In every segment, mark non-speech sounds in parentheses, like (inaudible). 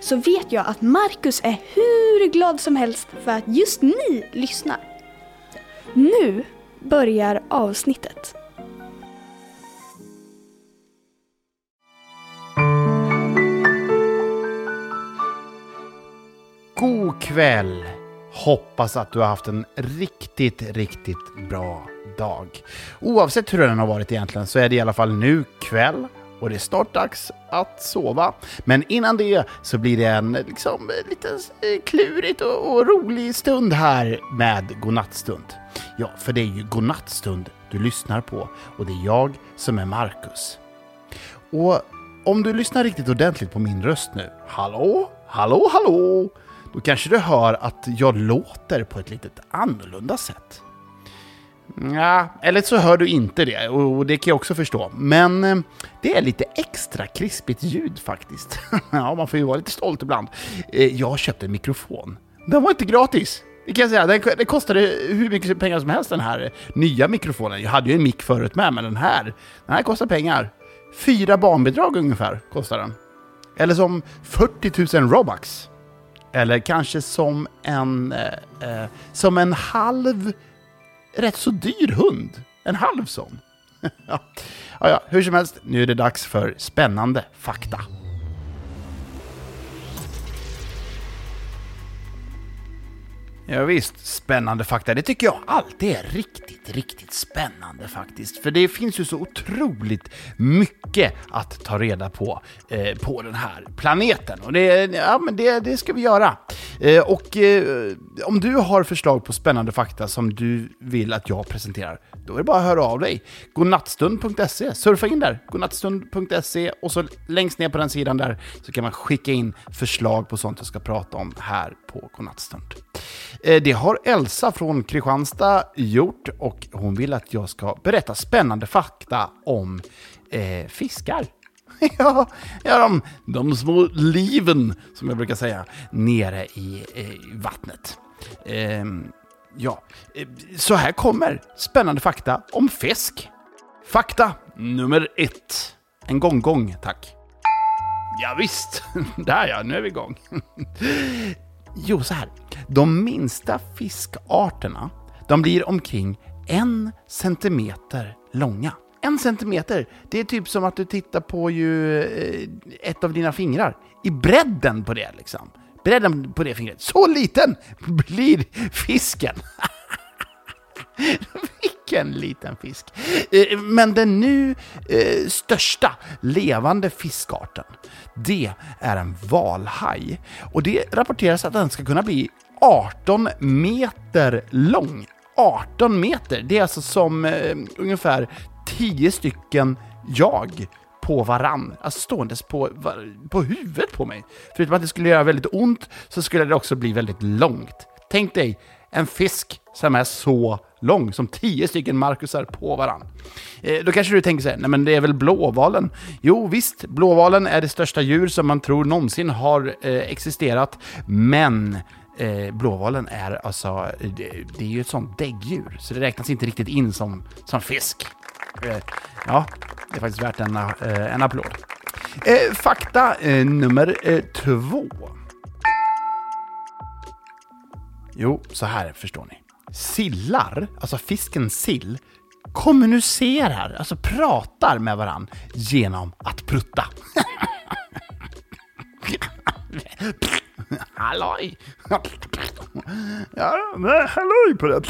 så vet jag att Marcus är hur glad som helst för att just ni lyssnar. Nu börjar avsnittet. God kväll! Hoppas att du har haft en riktigt, riktigt bra dag. Oavsett hur den har varit egentligen så är det i alla fall nu kväll och det är snart dags att sova. Men innan det så blir det en liksom, lite eh, klurigt och, och rolig stund här med godnattstund. Ja, för det är ju godnattstund du lyssnar på och det är jag som är Marcus. Och om du lyssnar riktigt ordentligt på min röst nu, hallå, hallå, hallå, då kanske du hör att jag låter på ett lite annorlunda sätt. Ja, eller så hör du inte det, och det kan jag också förstå. Men eh, det är lite extra krispigt ljud faktiskt. (laughs) ja, man får ju vara lite stolt ibland. Eh, jag köpte en mikrofon. Den var inte gratis. Det kan jag säga. Den, den kostade hur mycket pengar som helst den här nya mikrofonen. Jag hade ju en mick förut med, men den här, den här kostar pengar. Fyra barnbidrag ungefär kostar den. Eller som 40 000 Robux. Eller kanske som en, eh, eh, som en halv rätt så dyr hund. En halv sån. (laughs) ja. ja, hur som helst, nu är det dags för spännande fakta. Ja, visst, spännande fakta. Det tycker jag alltid är riktigt, riktigt spännande faktiskt. För det finns ju så otroligt mycket att ta reda på eh, på den här planeten. Och det, ja, men det, det ska vi göra. Eh, och eh, om du har förslag på spännande fakta som du vill att jag presenterar, då är det bara att höra av dig. Godnattstund.se, surfa in där, godnattstund.se och så längst ner på den sidan där så kan man skicka in förslag på sånt jag ska prata om här på Godnattstund. Eh, det har Elsa från Kristianstad gjort och hon vill att jag ska berätta spännande fakta om eh, fiskar. (laughs) ja, ja de, de små liven, som jag brukar säga, nere i, i vattnet. Ehm, eh, ja, så här kommer spännande fakta om fisk. Fakta nummer ett. En gång-gång, tack. Ja, visst, (laughs) där ja, nu är vi igång. (laughs) Jo, så här. De minsta fiskarterna, de blir omkring en centimeter långa. En centimeter, det är typ som att du tittar på ju eh, ett av dina fingrar. I bredden på det liksom. Bredden på det fingret. Så liten blir fisken. (laughs) Vilken liten fisk! Eh, men den nu eh, största levande fiskarten, det är en valhaj. Och det rapporteras att den ska kunna bli 18 meter lång. 18 meter! Det är alltså som eh, ungefär 10 stycken jag på varann, alltså ståendes på, på huvudet på mig. Förutom att det skulle göra väldigt ont så skulle det också bli väldigt långt. Tänk dig en fisk som är så lång, som tio stycken Marcusar på varann. Eh, då kanske du tänker så här, nej men det är väl blåvalen? Jo visst, blåvalen är det största djur som man tror någonsin har eh, existerat, men eh, blåvalen är alltså, det, det, är ju ett sånt däggdjur, så det räknas inte riktigt in som, som fisk. Eh, ja, det är faktiskt värt en, eh, en applåd. Eh, fakta eh, nummer eh, två. Jo, så här förstår ni. Sillar, alltså fisken sill, kommunicerar, alltså pratar med varann genom att prutta. (laughs) halloj! ja, halloj på det.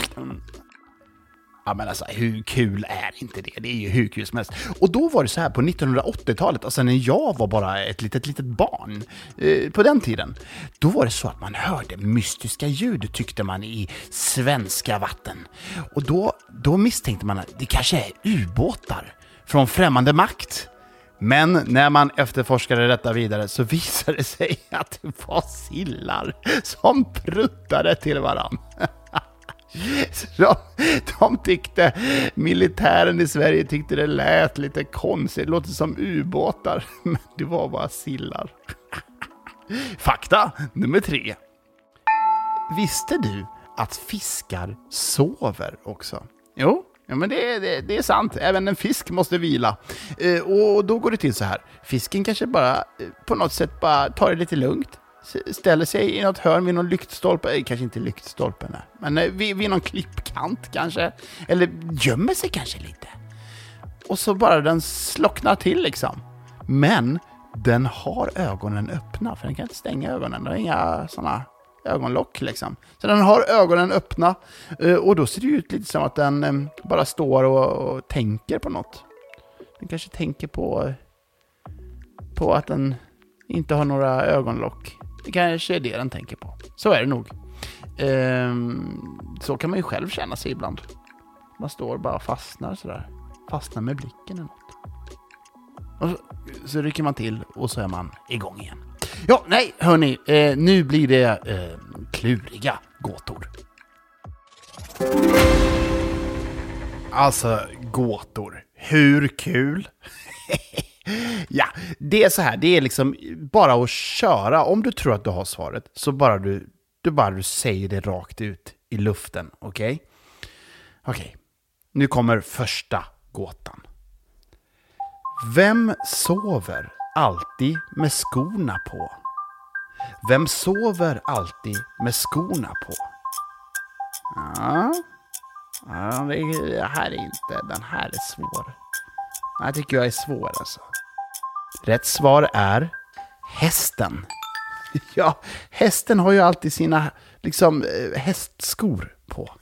Ja men alltså hur kul är inte det? Det är ju hur kul som helst. Och då var det så här på 1980-talet, alltså när jag var bara ett litet, litet barn, eh, på den tiden, då var det så att man hörde mystiska ljud tyckte man i svenska vatten. Och då, då misstänkte man att det kanske är ubåtar från främmande makt. Men när man efterforskade detta vidare så (laughs) visade det sig att det var sillar som pruttade till varandra. (laughs) De, de tyckte, militären i Sverige tyckte det lät lite konstigt, det låter som ubåtar, (laughs) men det var bara sillar. Fakta nummer tre. Visste du att fiskar sover också? Jo, Ja, men det, det, det, är sant. Även en fisk måste vila. Eh, och då går det till så här. Fisken kanske bara eh, på något sätt bara tar det lite lugnt. Ställer sig i något hörn vid någon lyktstolpe. Eh, kanske inte lyktstolpen, men eh, vid, vid någon klippkant kanske. Eller gömmer sig kanske lite. Och så bara den slocknar till liksom. Men den har ögonen öppna, för den kan inte stänga ögonen. Den har inga sådana ögonlock liksom. Så den har ögonen öppna eh, och då ser det ut lite som att den bara står och, och tänker på något. Den kanske tänker på, på att den inte har några ögonlock. Det kanske är det den tänker på. Så är det nog. Ehm, så kan man ju själv känna sig ibland. Man står och bara fastnar sådär. Fastnar med blicken eller något. Och så, så rycker man till och så är man igång igen. Ja, nej, hörni, eh, nu blir det eh, kluriga gåtor. Alltså, gåtor. Hur kul? (laughs) ja, det är så här, det är liksom bara att köra. Om du tror att du har svaret, så bara du, du, bara du säger det rakt ut i luften, okej? Okay? Okej, okay. nu kommer första gåtan. Vem sover alltid med skorna på? Vem sover alltid med skorna på? Ja, ja det här är inte, den här är svår. Den här tycker jag är svår alltså. Rätt svar är hästen. (laughs) Ja, hästen har ju alltid sina liksom eh, hästskor på. (laughs)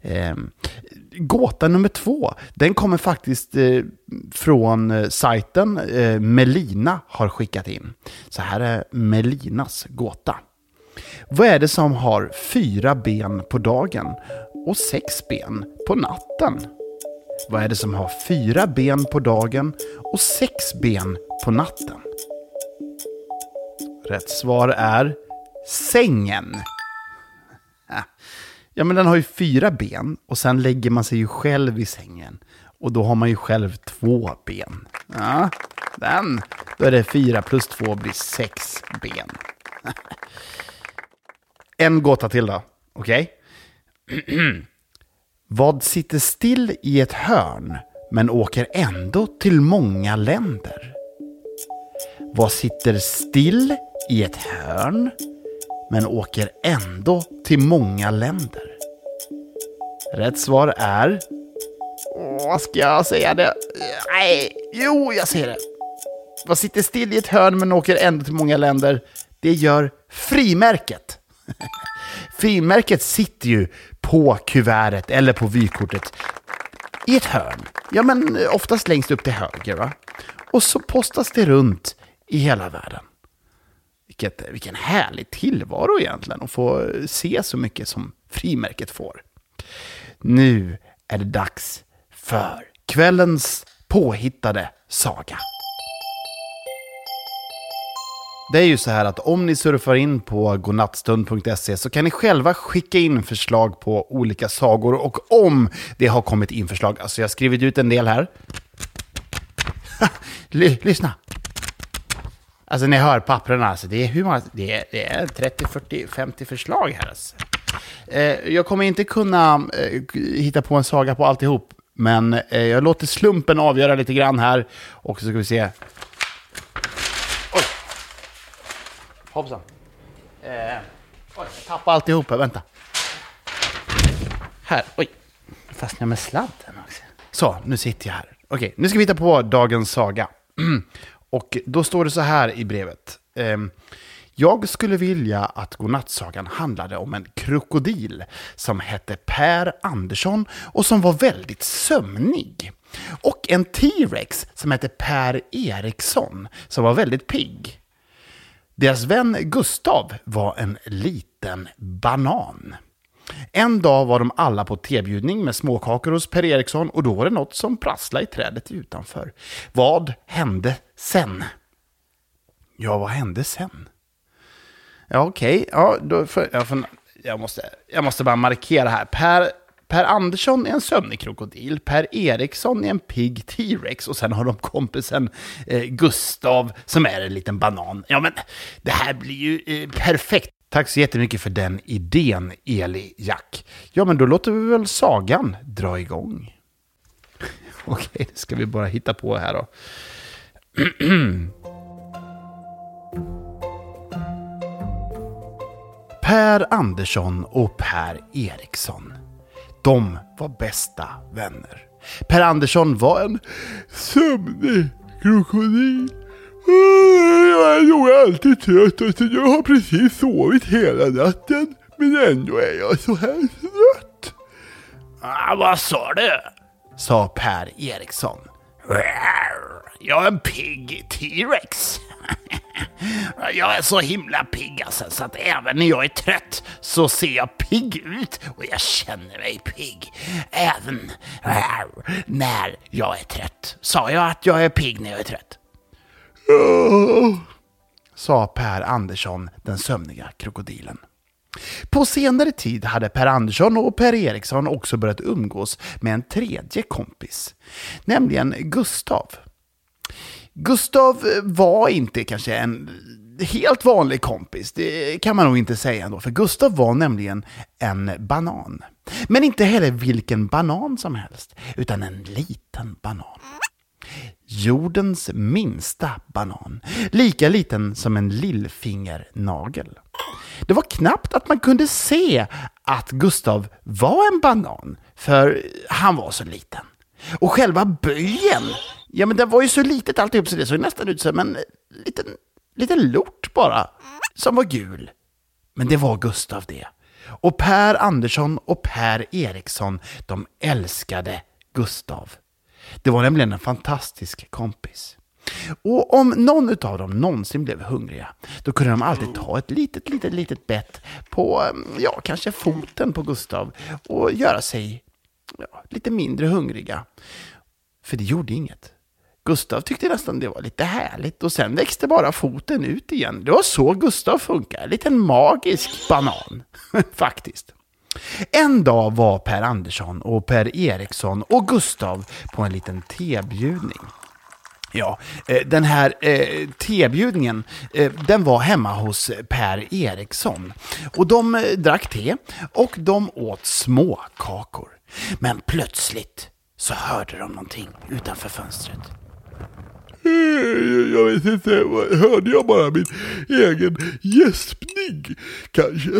Ehm, gåta nummer två, den kommer faktiskt eh, från eh, sajten eh, Melina har skickat in. Så här är Melinas gåta. Vad är det som har fyra ben på dagen och sex ben på natten? Vad är det som har fyra ben på dagen och sex ben på natten? Rätt svar är sängen. Ja, men den har ju fyra ben och sen lägger man sig ju själv i sängen. Och då har man ju själv två ben. Ja, den. Då är det fyra plus två blir sex ben. en gåta till då. Okej? Okay? (clears throat) Vad sitter still i ett hörn men åker ändå till många länder? Vad sitter still i ett hörn men åker ändå till många länder? Rätt svar är... Vad ska jag säga det? Nej, jo, jag säger det. Vad sitter still i ett hörn men åker ändå till många länder? Det gör frimärket. (laughs) frimärket sitter ju på kuvertet eller på vykortet i ett hörn. Ja, men eh, oftast längst upp till höger. Va? Och så postas det runt i hela världen. Vilket, eh, vilken härlig tillvaro egentligen att få eh, se så mycket som frimärket får. Nu är det dags för kvällens påhittade saga. Det är ju så här att om ni surfar in på godnattstund.se så kan ni själva skicka in förslag på olika sagor och om det har kommit in förslag, alltså jag har skrivit ut en del här. (laughs) Lyssna! Alltså ni hör papperna, alltså, det är hur många, det är, det är 30, 40, 50 förslag här. Alltså. Eh, jag kommer inte kunna eh, hitta på en saga på alltihop, men eh, jag låter slumpen avgöra lite grann här. Och så ska vi se. Oj! Hoppsan. Eh, oj, jag tappade alltihopa, vänta. Här, oj. Fastnade jag med sladden också. Så, nu sitter jag här. Okej, nu ska vi hitta på dagens saga. (clears throat) Och då står det så här i brevet. Ehm, jag skulle vilja att godnattsagan handlade om en krokodil som hette Per Andersson och som var väldigt sömnig. Och en T-Rex som hette Per Eriksson som var väldigt pigg. Deras vän Gustav var en liten banan. En dag var de alla på tebjudning med småkakor hos Per Eriksson och då var det något som prasslade i trädet utanför. Vad hände sen? Ja, vad hände sen? Ja, okej. Okay. Ja, då jag, jag, måste, jag måste bara markera här. Per, per Andersson är en sömnig krokodil. Per Eriksson är en pigg T-rex. Och sen har de kompisen eh, Gustav som är en liten banan. Ja, men det här blir ju eh, perfekt. Tack så jättemycket för den idén, Eli Jack. Ja, men då låter vi väl sagan dra igång. (laughs) Okej, det ska vi bara hitta på här då. (clears throat) Per Andersson och Per Eriksson. De var bästa vänner. Per Andersson var en sömnig krokodil. Jag är nog alltid trött. Alltså jag har precis sovit hela natten. Men ändå är jag så här trött. Ah, vad sa du? Sa Per Eriksson. Jag är en pigg T-rex. (laughs) Jag är så himla pigg alltså, så att även när jag är trött så ser jag pigg ut och jag känner mig pigg. Även när jag är trött. Sa jag att jag är pigg när jag är trött? (laughs) Sa Per Andersson, den sömniga krokodilen. På senare tid hade Per Andersson och Per Eriksson också börjat umgås med en tredje kompis, nämligen Gustav. Gustav var inte kanske en helt vanlig kompis, det kan man nog inte säga ändå, för Gustav var nämligen en banan. Men inte heller vilken banan som helst, utan en liten banan. Jordens minsta banan, lika liten som en lillfingernagel. Det var knappt att man kunde se att Gustav var en banan, för han var så liten. Och själva böjen, ja men det var ju så litet alltihop så det såg nästan ut som en eh, liten, liten lort bara, som var gul. Men det var Gustav det. Och Per Andersson och Per Eriksson, de älskade Gustav. Det var nämligen en fantastisk kompis. Och om någon av dem någonsin blev hungriga, då kunde de alltid ta ett litet, litet, litet bett på, mm, ja, kanske foten på Gustav och göra sig ja, lite mindre hungriga. För det gjorde inget. Gustav tyckte nästan det var lite härligt och sen växte bara foten ut igen. Det var så Gustav funkar, en liten magisk banan, (laughs) faktiskt. En dag var Per Andersson och Per Eriksson och Gustav på en liten tebjudning. Ja, eh, den här eh, tebjudningen, eh, den var hemma hos Per Eriksson. Och de eh, drack te och de åt småkakor. Men plötsligt så hörde de någonting utanför fönstret. Jag vet inte, hörde jag bara min egen gäspning kanske?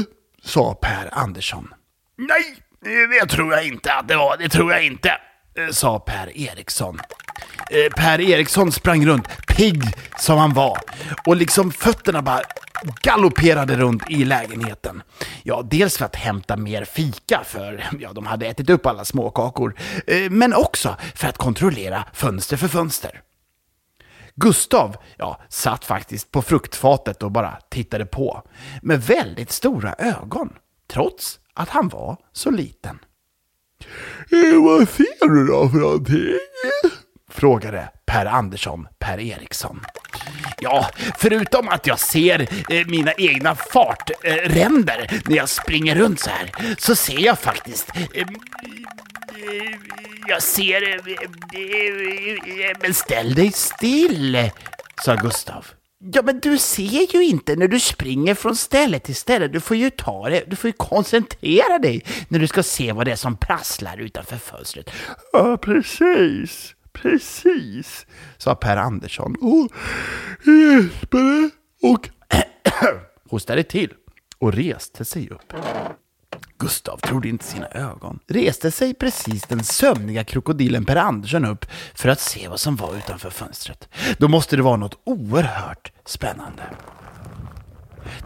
Sa Per Andersson. Nej, det tror jag inte att det var, det tror jag inte, sa Per Eriksson. Eh, per Eriksson sprang runt, pigg som han var. Och liksom fötterna bara galopperade runt i lägenheten. Ja, dels för att hämta mer fika, för ja, de hade ätit upp alla småkakor. Eh, men också för att kontrollera fönster för fönster. Gustav, ja, satt faktiskt på fruktfatet och bara tittade på. Med väldigt stora ögon, trots att han var så liten. Eh, vad ser du då för någonting? frågade Per Andersson Per Eriksson. Ja, förutom att jag ser eh, mina egna fartränder eh, när jag springer runt så här, så ser jag faktiskt eh, jag ser... Men ställ dig still, sa Gustav. Ja, men du ser ju inte när du springer från ställe till ställe. Du får ju ta det, du får ju koncentrera dig när du ska se vad det är som prasslar utanför fönstret. Ja, precis. Precis, sa Per Andersson och gäspade och (clears throat) hostade till och reste sig upp. Gustav trodde inte sina ögon. Reste sig precis den sömniga krokodilen Per Andersson upp för att se vad som var utanför fönstret. Då måste det vara något oerhört spännande.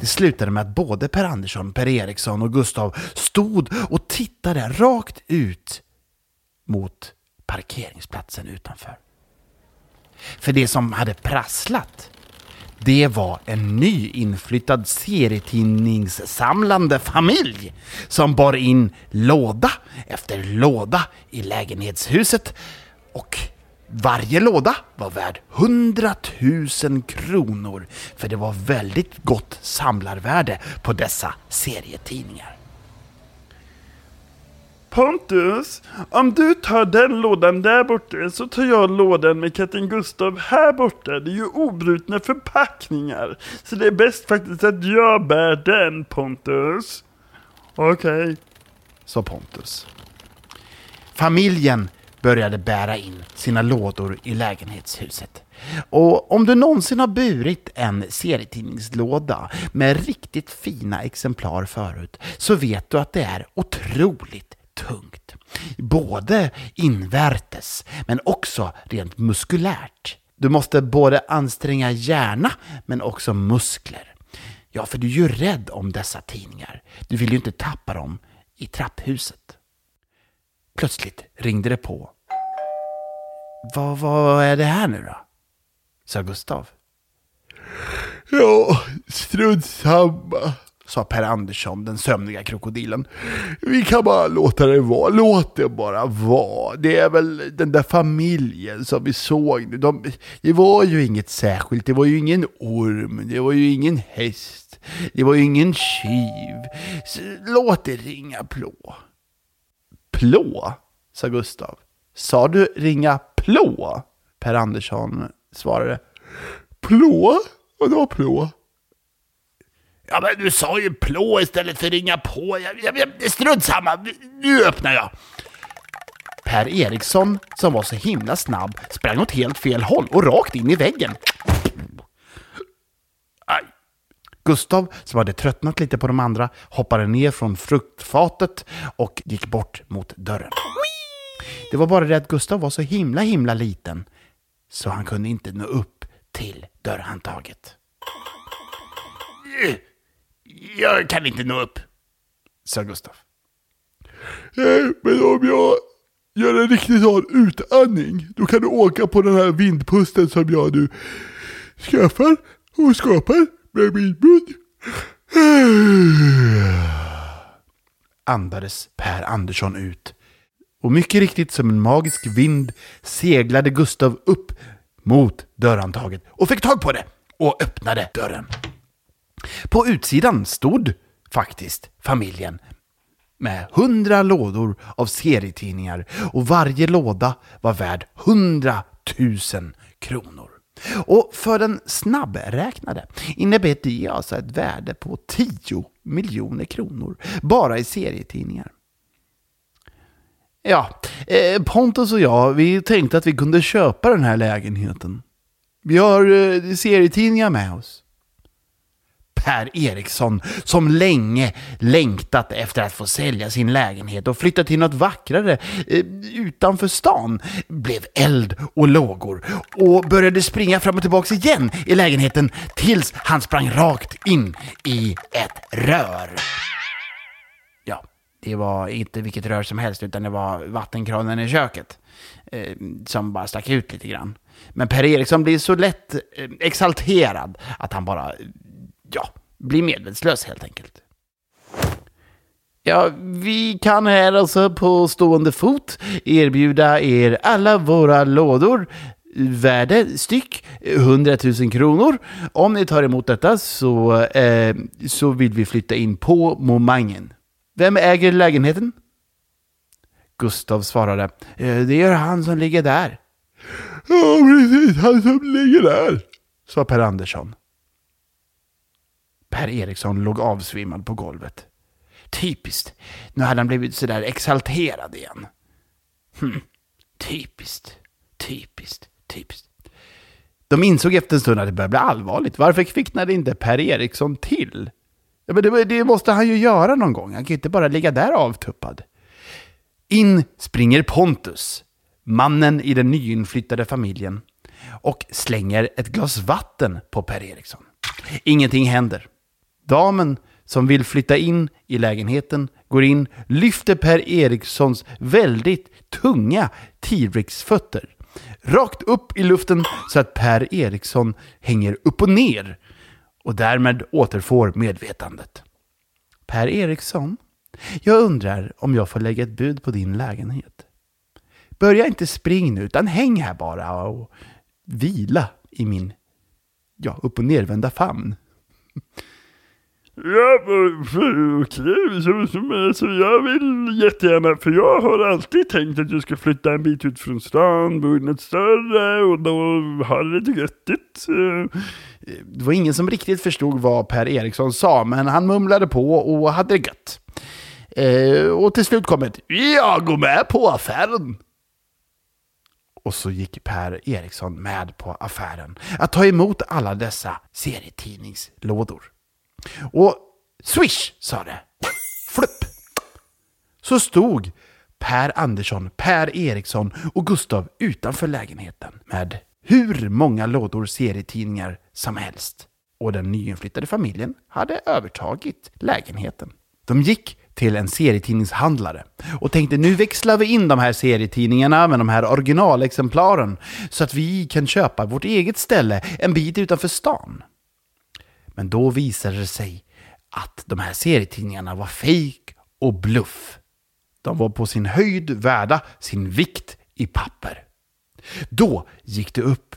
Det slutade med att både Per Andersson, Per Eriksson och Gustav stod och tittade rakt ut mot parkeringsplatsen utanför. För det som hade prasslat, det var en nyinflyttad serietidningssamlande familj som bar in låda efter låda i lägenhetshuset och varje låda var värd 100 000 kronor för det var väldigt gott samlarvärde på dessa serietidningar. Pontus, om du tar den lådan där borta så tar jag lådan med katten Gustav här borta. Det är ju obrutna förpackningar. Så det är bäst faktiskt att jag bär den Pontus. Okej. Okay. Sa Pontus. Familjen började bära in sina lådor i lägenhetshuset. Och om du någonsin har burit en serietidningslåda med riktigt fina exemplar förut så vet du att det är otroligt tungt. Både invärtes men också rent muskulärt. Du måste både anstränga hjärna men också muskler. Ja, för du är ju rädd om dessa tidningar. Du vill ju inte tappa dem i trapphuset. Plötsligt ringde det på. Vad, vad är det här nu då? sa Gustav. Ja, strunt samma, sa Per Andersson, den sömniga krokodilen. Vi kan bara låta det vara, låt det bara vara. Det är väl den där familjen som vi såg nu. De, det var ju inget särskilt, det var ju ingen orm, det var ju ingen häst, det var ju ingen tjuv. Låt det ringa plå. Plå? sa Gustav. Sa du ringa plå? Per Andersson svarade. Plå? Vadå plå? Ja, men du sa ju plå istället för ringa på. Jag, jag, strunt samma, nu öppnar jag. Per Eriksson, som var så himla snabb, sprang åt helt fel håll och rakt in i väggen. Aj. Gustav, som hade tröttnat lite på de andra, hoppade ner från fruktfatet och gick bort mot dörren. Det var bara det att Gustav var så himla himla liten så han kunde inte nå upp till dörrhandtaget. Jag kan inte nå upp, sa Gustav. Nej, men om jag gör en riktig sån utandning, då kan du åka på den här vindpusten som jag nu skaffar och skapar med min mun. (sighs) Andades Per Andersson ut. Och mycket riktigt som en magisk vind seglade Gustav upp mot dörrhandtaget och fick tag på det och öppnade dörren. På utsidan stod faktiskt familjen med hundra lådor av serietidningar och varje låda var värd hundratusen kronor. Och för den snabbräknade innebär det alltså ett värde på 10 miljoner kronor bara i serietidningar. Ja, eh, Pontus och jag, vi tänkte att vi kunde köpa den här lägenheten. Vi har eh, serietidningar med oss. Per Eriksson, som länge längtat efter att få sälja sin lägenhet och flytta till något vackrare eh, utanför stan, blev eld och lågor och började springa fram och tillbaka igen i lägenheten tills han sprang rakt in i ett rör. Ja, det var inte vilket rör som helst utan det var vattenkranen i köket eh, som bara stack ut lite grann. Men Per Eriksson blir så lätt eh, exalterad att han bara ja, blir medvetslös helt enkelt. Ja, vi kan här alltså på stående fot erbjuda er alla våra lådor värde styck 100 000 kronor. Om ni tar emot detta så, eh, så vill vi flytta in på Momangen. Vem äger lägenheten? Gustav svarade. Eh, det är han som ligger där. Ja, precis. Han som ligger där. Sa Per Andersson. Per Eriksson låg avsvimmad på golvet. Typiskt. Nu hade han blivit sådär exalterad igen. Hm. Typiskt, typiskt, typiskt. De insåg efter en stund att det började bli allvarligt. Varför kvicknade inte Per Eriksson till? Ja, men det, det måste han ju göra någon gång. Han kan ju inte bara ligga där avtuppad. In springer Pontus, mannen i den nyinflyttade familjen, och slänger ett glas vatten på Per Eriksson. Ingenting händer. Damen som vill flytta in i lägenheten går in, lyfter Per Erikssons väldigt tunga T-Rex-fötter rakt upp i luften så att Per Eriksson hänger upp och ner och därmed återfår medvetandet. Per Eriksson, jag undrar om jag får lägga ett bud på din lägenhet. Börja inte spring nu, utan häng här bara och vila i min ja, upp och nervända famn. Ja, okej. Så, så, så jag vill jättegärna, för jag har alltid tänkt att jag ska flytta en bit ut från stan, bo i något större och då har det lite göttigt. Eh. Det var ingen som riktigt förstod vad Per Eriksson sa, men han mumlade på och hade det gött. Eh, och till slut kom ett ”Jag går med på affären”. Och så gick Per Eriksson med på affären att ta emot alla dessa serietidningslådor. Och swish sa det. Flupp. Så stod Per Andersson, Per Eriksson och Gustav utanför lägenheten med hur många lådor serietidningar som helst. Och den nyinflyttade familjen hade övertagit lägenheten. De gick till en serietidningshandlare och tänkte nu växlar vi in de här serietidningarna med de här originalexemplaren så att vi kan köpa vårt eget ställe en bit utanför stan. Men då visade det sig att de här serietidningarna var fejk och bluff. De var på sin höjd värda sin vikt i papper. Då gick det upp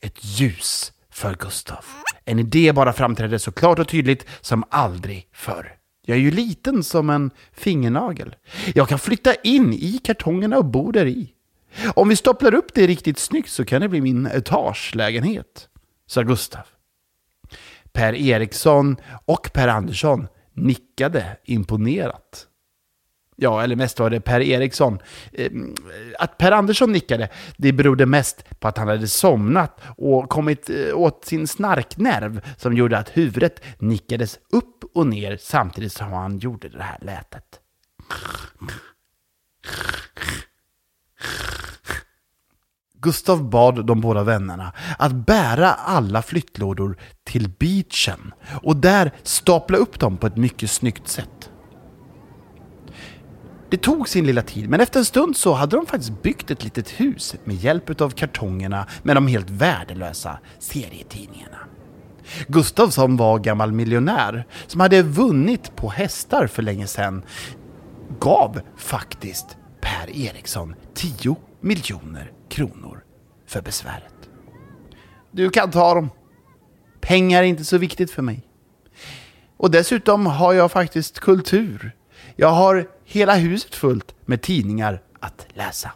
ett ljus för Gustav. En idé bara framträdde så klart och tydligt som aldrig förr. Jag är ju liten som en fingernagel. Jag kan flytta in i kartongerna och bo där i. Om vi stopplar upp det riktigt snyggt så kan det bli min etagelägenhet, sa Gustav. Per Eriksson och Per Andersson nickade imponerat. Ja, eller mest var det Per Eriksson. Ehm, att Per Andersson nickade, det berodde mest på att han hade somnat och kommit eh, åt sin snarknerv som gjorde att huvudet nickades upp och ner samtidigt som han gjorde det här lätet. Gustav bad de båda vännerna att bära alla flyttlådor till beachen och där stapla upp dem på ett mycket snyggt sätt. Det tog sin lilla tid, men efter en stund så hade de faktiskt byggt ett litet hus med hjälp av kartongerna med de helt värdelösa serietidningarna. Gustav som var gammal miljonär, som hade vunnit på hästar för länge sedan, gav faktiskt Per Eriksson 10 miljoner kronor för besväret. Du kan ta dem. Pengar är inte så viktigt för mig. Och dessutom har jag faktiskt kultur. Jag har hela huset fullt med tidningar att läsa.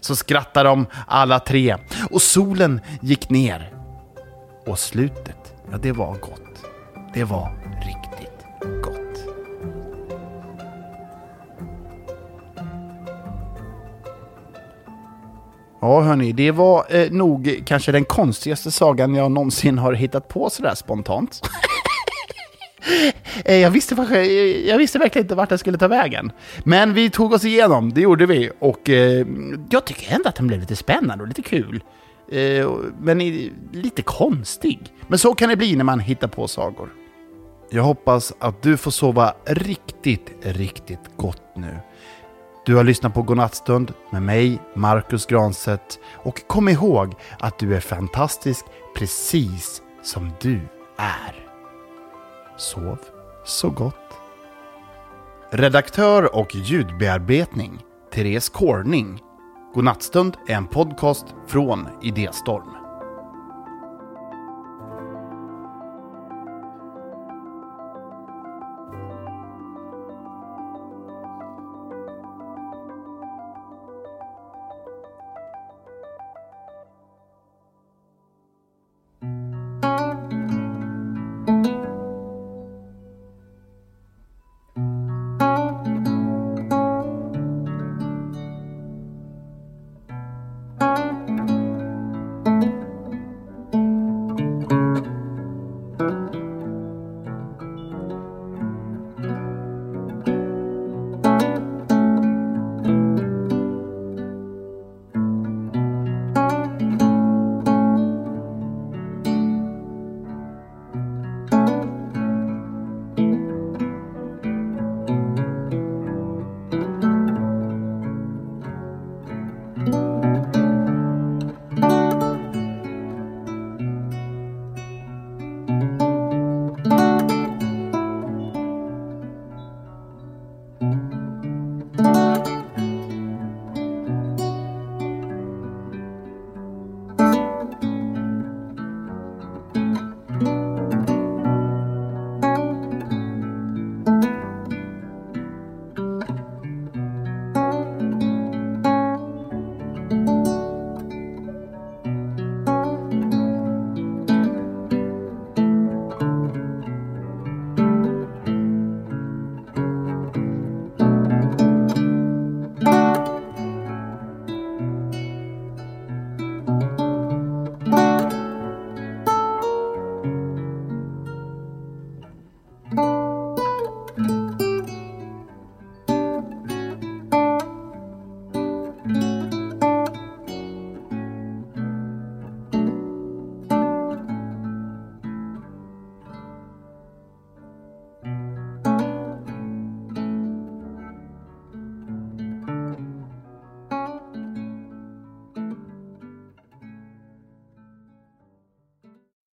Så skrattade de alla tre och solen gick ner. Och slutet, ja det var gott. Det var riktigt Ja hörni, det var eh, nog kanske den konstigaste sagan jag någonsin har hittat på sådär spontant. (laughs) Eh, jag, visste, jag visste verkligen inte vart den skulle ta vägen. Men vi tog oss igenom, det gjorde vi. Och eh, jag tycker ändå att den blev lite spännande och lite kul. Eh, men lite konstig. Men så kan det bli när man hittar på sagor. Jag hoppas att du får sova riktigt, riktigt gott nu. Du har lyssnat på Godnattstund med mig, Marcus Granset. Och kom ihåg att du är fantastisk precis som du är. Sov så gott. Redaktör och ljudbearbetning Therese Korning. Godnattstund är en podcast från Idéstorm.